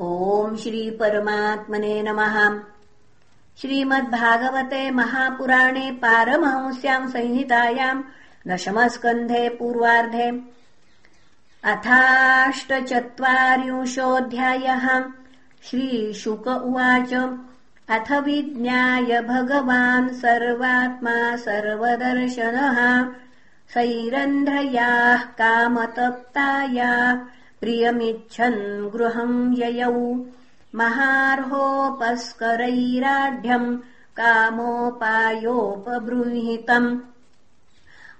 ॐ श्रीपरमात्मने नमः। श्रीमद्भागवते महापुराणे पारमहंस्याम् संहितायाम् दशमस्कन्धे पूर्वार्धे। अथाष्टचत्वारिंशोऽध्यायः। श्रीशुक उवाच। अथ विज्ञाय भगवान् सर्वात्मा सर्वदर्शनः। सैरन्ध्रयाः कामतप्ताया प्रियमिच्छन् गृहम् ययौ। महार्होपस्करैराढ्यम् कामोपायोपबृंहितम्।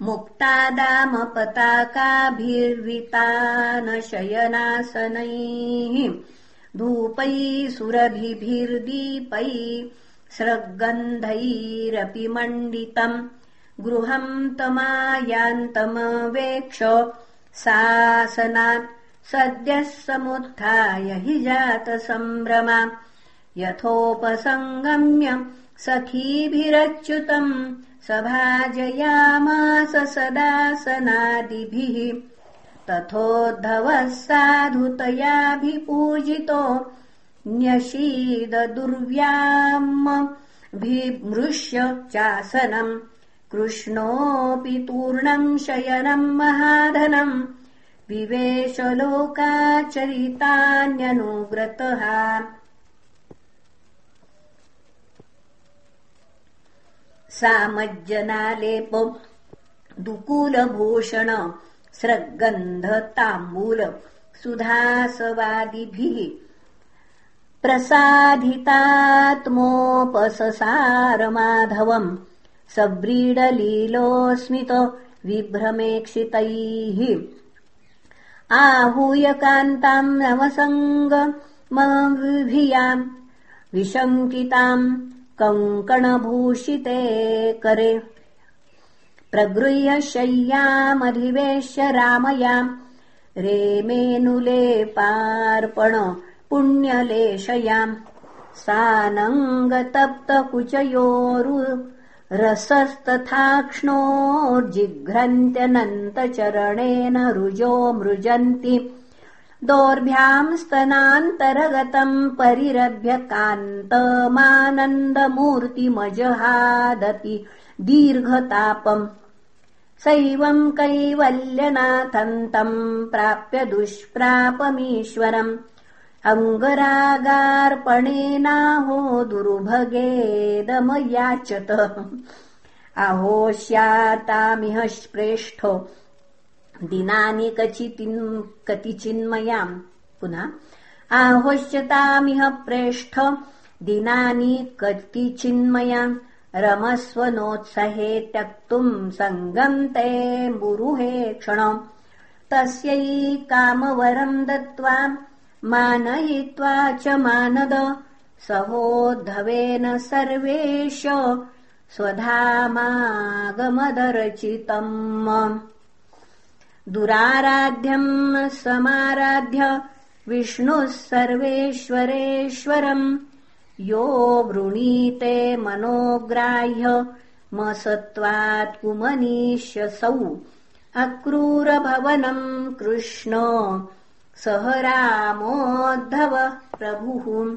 मुक्तादामपताकाभिर्वितानशयनासनैः। धूपैः सुरभिभिर्दीपैः स्रग्गन्धैरपि मण्डितम्। गृहम् तमायान्तमवेक्ष सासनात् सद्यः समुत्थाय हि जातसम्भ्रमा यथोपसङ्गम्य सखीभिरच्युतम् सभाजयामास सदासनादिभिः। तथोद्धवः साधुतयाभिपूजितो न्यशीदुर्व्यामभिमृश्य चासनम्। कृष्णोऽपि तूर्णम् शयनम् महाधनम् विवेशलोकाचरितान्यनुव्रतः सामज्जनालेप दुकूलभूषण स्रग्गन्धताम्बूल सुधासवादिभिः प्रसाधितात्मोपससारमाधवम् सव्रीडलीलोऽस्मित विभ्रमेक्षितैः आहूय कान्ताम् नवसङ्गमविभियाम् विशङ्किताम् कङ्कणभूषिते करे। प्रगृह्य शय्यामधिवेश्य रामयाम् रेमेनुलेपार्पण पुण्यलेशयाम् सानङ्गतप्तकुचयोरु रसस्तथाक्ष्णोर्जिघ्रन्त्यनन्तचरणेन रुजो मृजन्ति। दोर्भ्याम् स्तनान्तरगतम् परिरभ्य कान्तमानन्दमूर्तिमजहादति दीर्घतापम्। सैवम् कैवल्यनाथन्तम् प्राप्य दुष्प्रापमीश्वरम् अङ्गरागार्पणेनाहो दुर्भगेदमयाचत आहोष्यतामिह प्रेष्ठ। दिनानि कतिचिन्मयाम्। रमस्वनोत्सहे त्यक्तुम् सङ्गम् ते बुरुहे क्षण। तस्यै कामवरम् दत्त्वा मानयित्वा च मानद सहोद्धवेन सर्वेश स्वधामागमदरचितम्। दुराराध्यम् समाराध्य विष्णुः सर्वेश्वरेश्वरम्। यो वृणीते मनोग्राह्य मसत्वात् कुमनीष्यसौ। अक्रूरभवनम् कृष्ण सह रामोद्धव प्रभुः।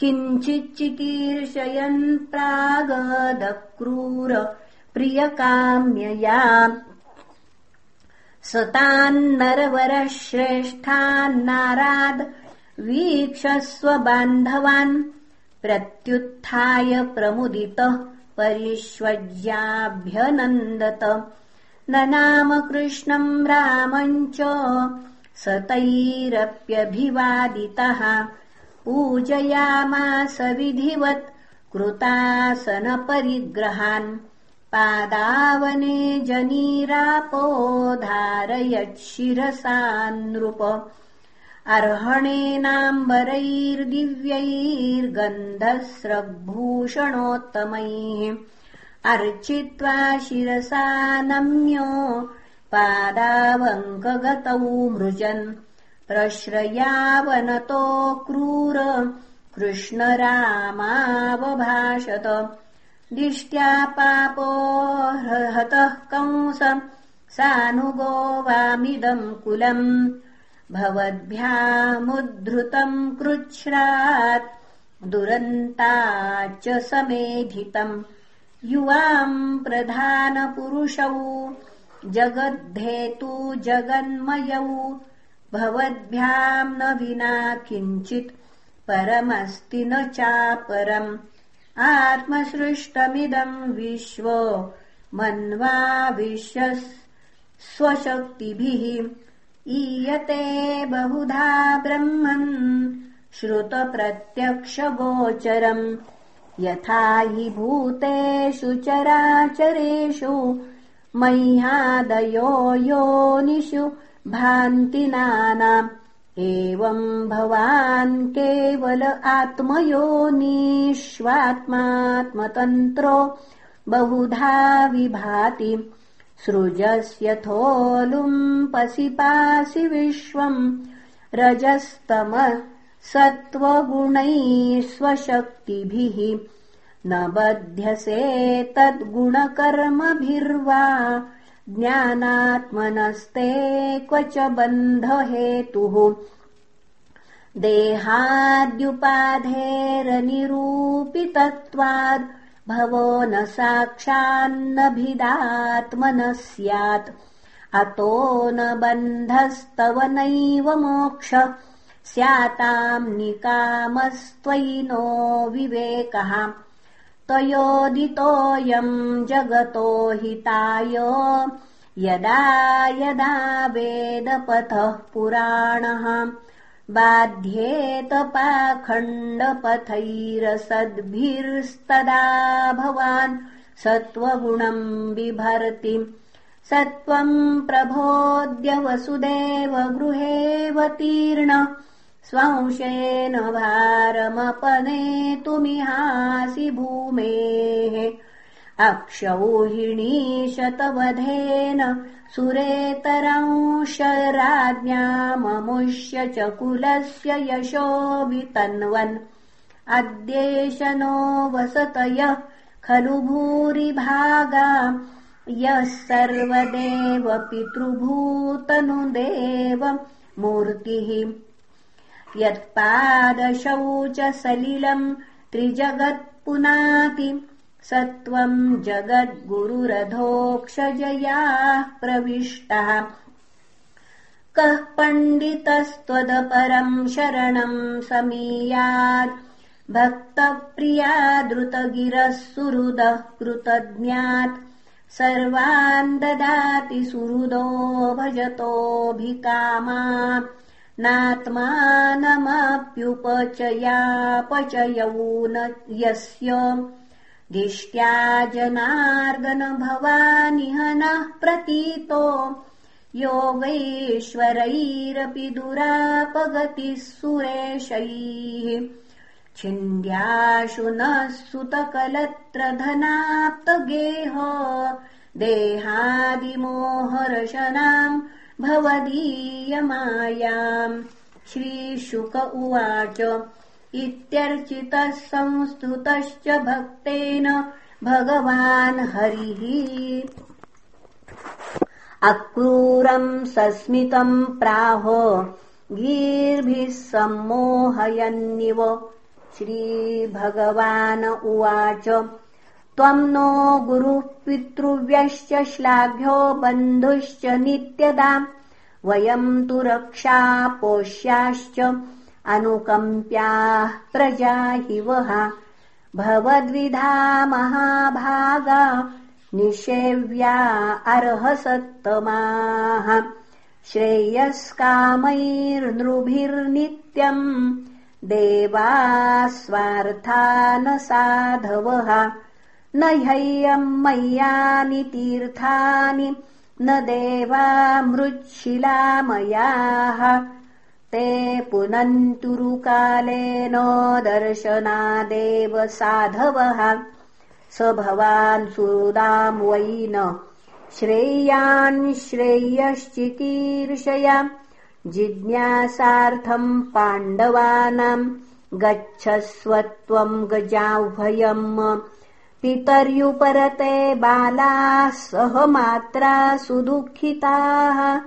किञ्चिच्चिकीर्षयन् प्रागदक्रूर प्रियकाम्यया सतान्नरवरः श्रेष्ठान्नाराद् वीक्षस्व बान्धवान् प्रत्युत्थाय प्रमुदितः परिष्वज्याभ्यनन्दत। न नाम कृष्णम् रामम् च सतैरप्यभिवादितः। पूजयामास विधिवत् कृतासनपरिग्रहान्। पादावने जनीरापोधारयच्छिरसा नृप अर्हणेनाम्बरैर्दिव्यैर्गन्धस्रग्भूषणोत्तमैः। अर्चित्वा शिरसा नम्यो पादावङ्कगतौ मृजन्। प्रश्रयावनतो क्रूर कृष्णरामावभाषत दिष्ट्या पापो हतः कंस सानुगो वामिदम् कुलम्। भवद्भ्यामुद्धृतम् कृच्छ्रात् दुरन्ताच्च समेधितम्। युवाम् प्रधानपुरुषौ जगद्धेतु जगन्मयौ। भवद्भ्याम् न विना किञ्चित् परमस्ति न चापरम्। आत्मसृष्टमिदम् विश्व मन्वा स्वशक्तिभिः। ईयते बहुधा ब्रह्मन् श्रुतप्रत्यक्षगोचरम्। यथा हि भूतेषु चराचरेषु मह्यादयो योनिषु भान्ति नानाम्। एवम् भवान् केवल आत्मयोनिष्वात्मात्मतन्त्रो बहुधा विभाति। सृजस्यथोलुम् पसिपासि विश्वम्। रजस्तम सत्त्वगुणैः स्वशक्तिभिः न बध्यसे तद्गुणकर्मभिर्वा ज्ञानात्मनस्ते क्व च बन्धहेतुः। देहाद्युपाधेरनिरूपितत्वाद् भवो न साक्षान्नभिदात्मनः स्यात् अतो न बन्धस्तव नैव मोक्ष। स्याताम् निकामस्त्वयि नो विवेकः तयोदितोऽयम् जगतो हिताय। यदा यदा वेदपथः पुराणः। बाध्येत पाखण्डपथैरसद्भिर्स्तदा भवान् सत्त्वगुणम् बिभर्ति। सत्त्वम् प्रभोद्य वसुदेव गृहेऽवतीर्ण स्वंशेन भारमपनेतुमिहासि भूमेः। अक्षौहिणीशतवधेन सुरेतरंशराज्ञाममुष्य च कुलस्य यशो वितन्वन् अद्येश नो वसतयः खलु भूरिभागा। यः सर्वदेव पितृभूतनुदेव मूर्तिः सलिलम् त्रिजगत्पुनाति स त्वम् जगद्गुरुरधोक्षजयाः प्रविष्टः। कः पण्डितस्त्वदपरम् शरणम् समीयात्। भक्तप्रिया द्रुतगिरः सुहृदः कृतज्ञात्। सर्वान् ददाति सुहृदो भजतोऽभिकामा नात्मानमप्युपचयापचयौ न यस्य दिष्ट्या जनार्दन भवानिह नः प्रतीतो योगैश्वरैरपि दुरापगतिः सुरेशैः छिन्द्याशु नः सुतकलत्रधनाप्तगेह देहादिमोहर्शनाम् भवदीयमायाम्। श्रीशुक उवाच इत्यर्चितः संस्तुतश्च भक्तेन भगवान् हरिः। अक्रूरम् सस्मितम् प्राहो गीर्भिः सम्मोहयन्निव। श्रीभगवान उवाच त्वम् नो गुरुः पितृव्यश्च श्लाघ्यो बन्धुश्च नित्यदा। वयम् तु रक्षा पोष्याश्च अनुकम्प्याः प्रजा हि वः भवद्विधा महाभागा निषेव्या अर्हसत्तमाः। श्रेयस्कामैर्नृभिर्नित्यम् देवा स्वार्था न ह्ययम् मय्यानि तीर्थानि न देवा मृच्छिलामयाः ते पुनन्तुरुकालेन दर्शनादेव साधवः। स भवान् सुदाम् वै न श्रेयान् श्रेयश्चिकीर्षया जिज्ञासार्थम् पाण्डवानाम् गच्छस्वत्वम् गजाह्वयम् पितर्युपरते बालाः सह मात्रा सुदुःखिताः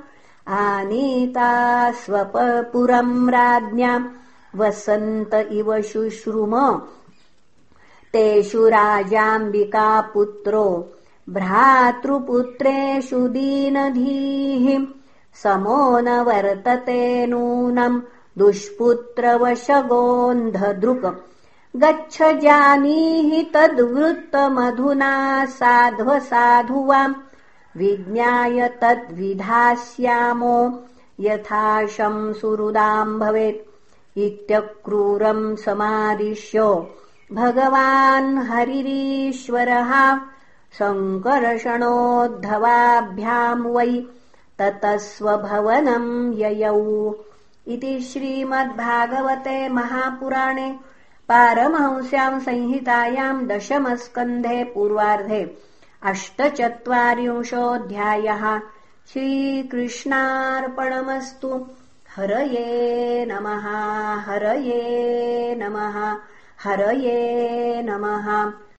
आनीता स्वपपुरम् राज्ञाम् वसन्त इव शुश्रुम। तेषु राजाम्बिकापुत्रो भ्रातृपुत्रेषु दीनधीः। समो न वर्तते नूनम् दुष्पुत्रवशगोऽन्धदृक् गच्छ जानीहि तद्वृत्तमधुना साध्वसाधुवाम् विज्ञाय तद्विधास्यामो यथा शंसुरुदाम् भवेत्। इत्यक्रूरम् समादिश्य। भगवान् हरिरीश्वरः। सङ्कर्षणोद्धवाभ्याम् वै ततः स्वभवनम् ययौ। इति श्रीमद्भागवते महापुराणे पारमहंस्याम् संहितायाम् दशमस्कन्धे पूर्वार्धे अष्टचत्वारिंशोऽध्यायः। श्रीकृष्णार्पणमस्तु। हरये नमः हरये नमः हरये नमः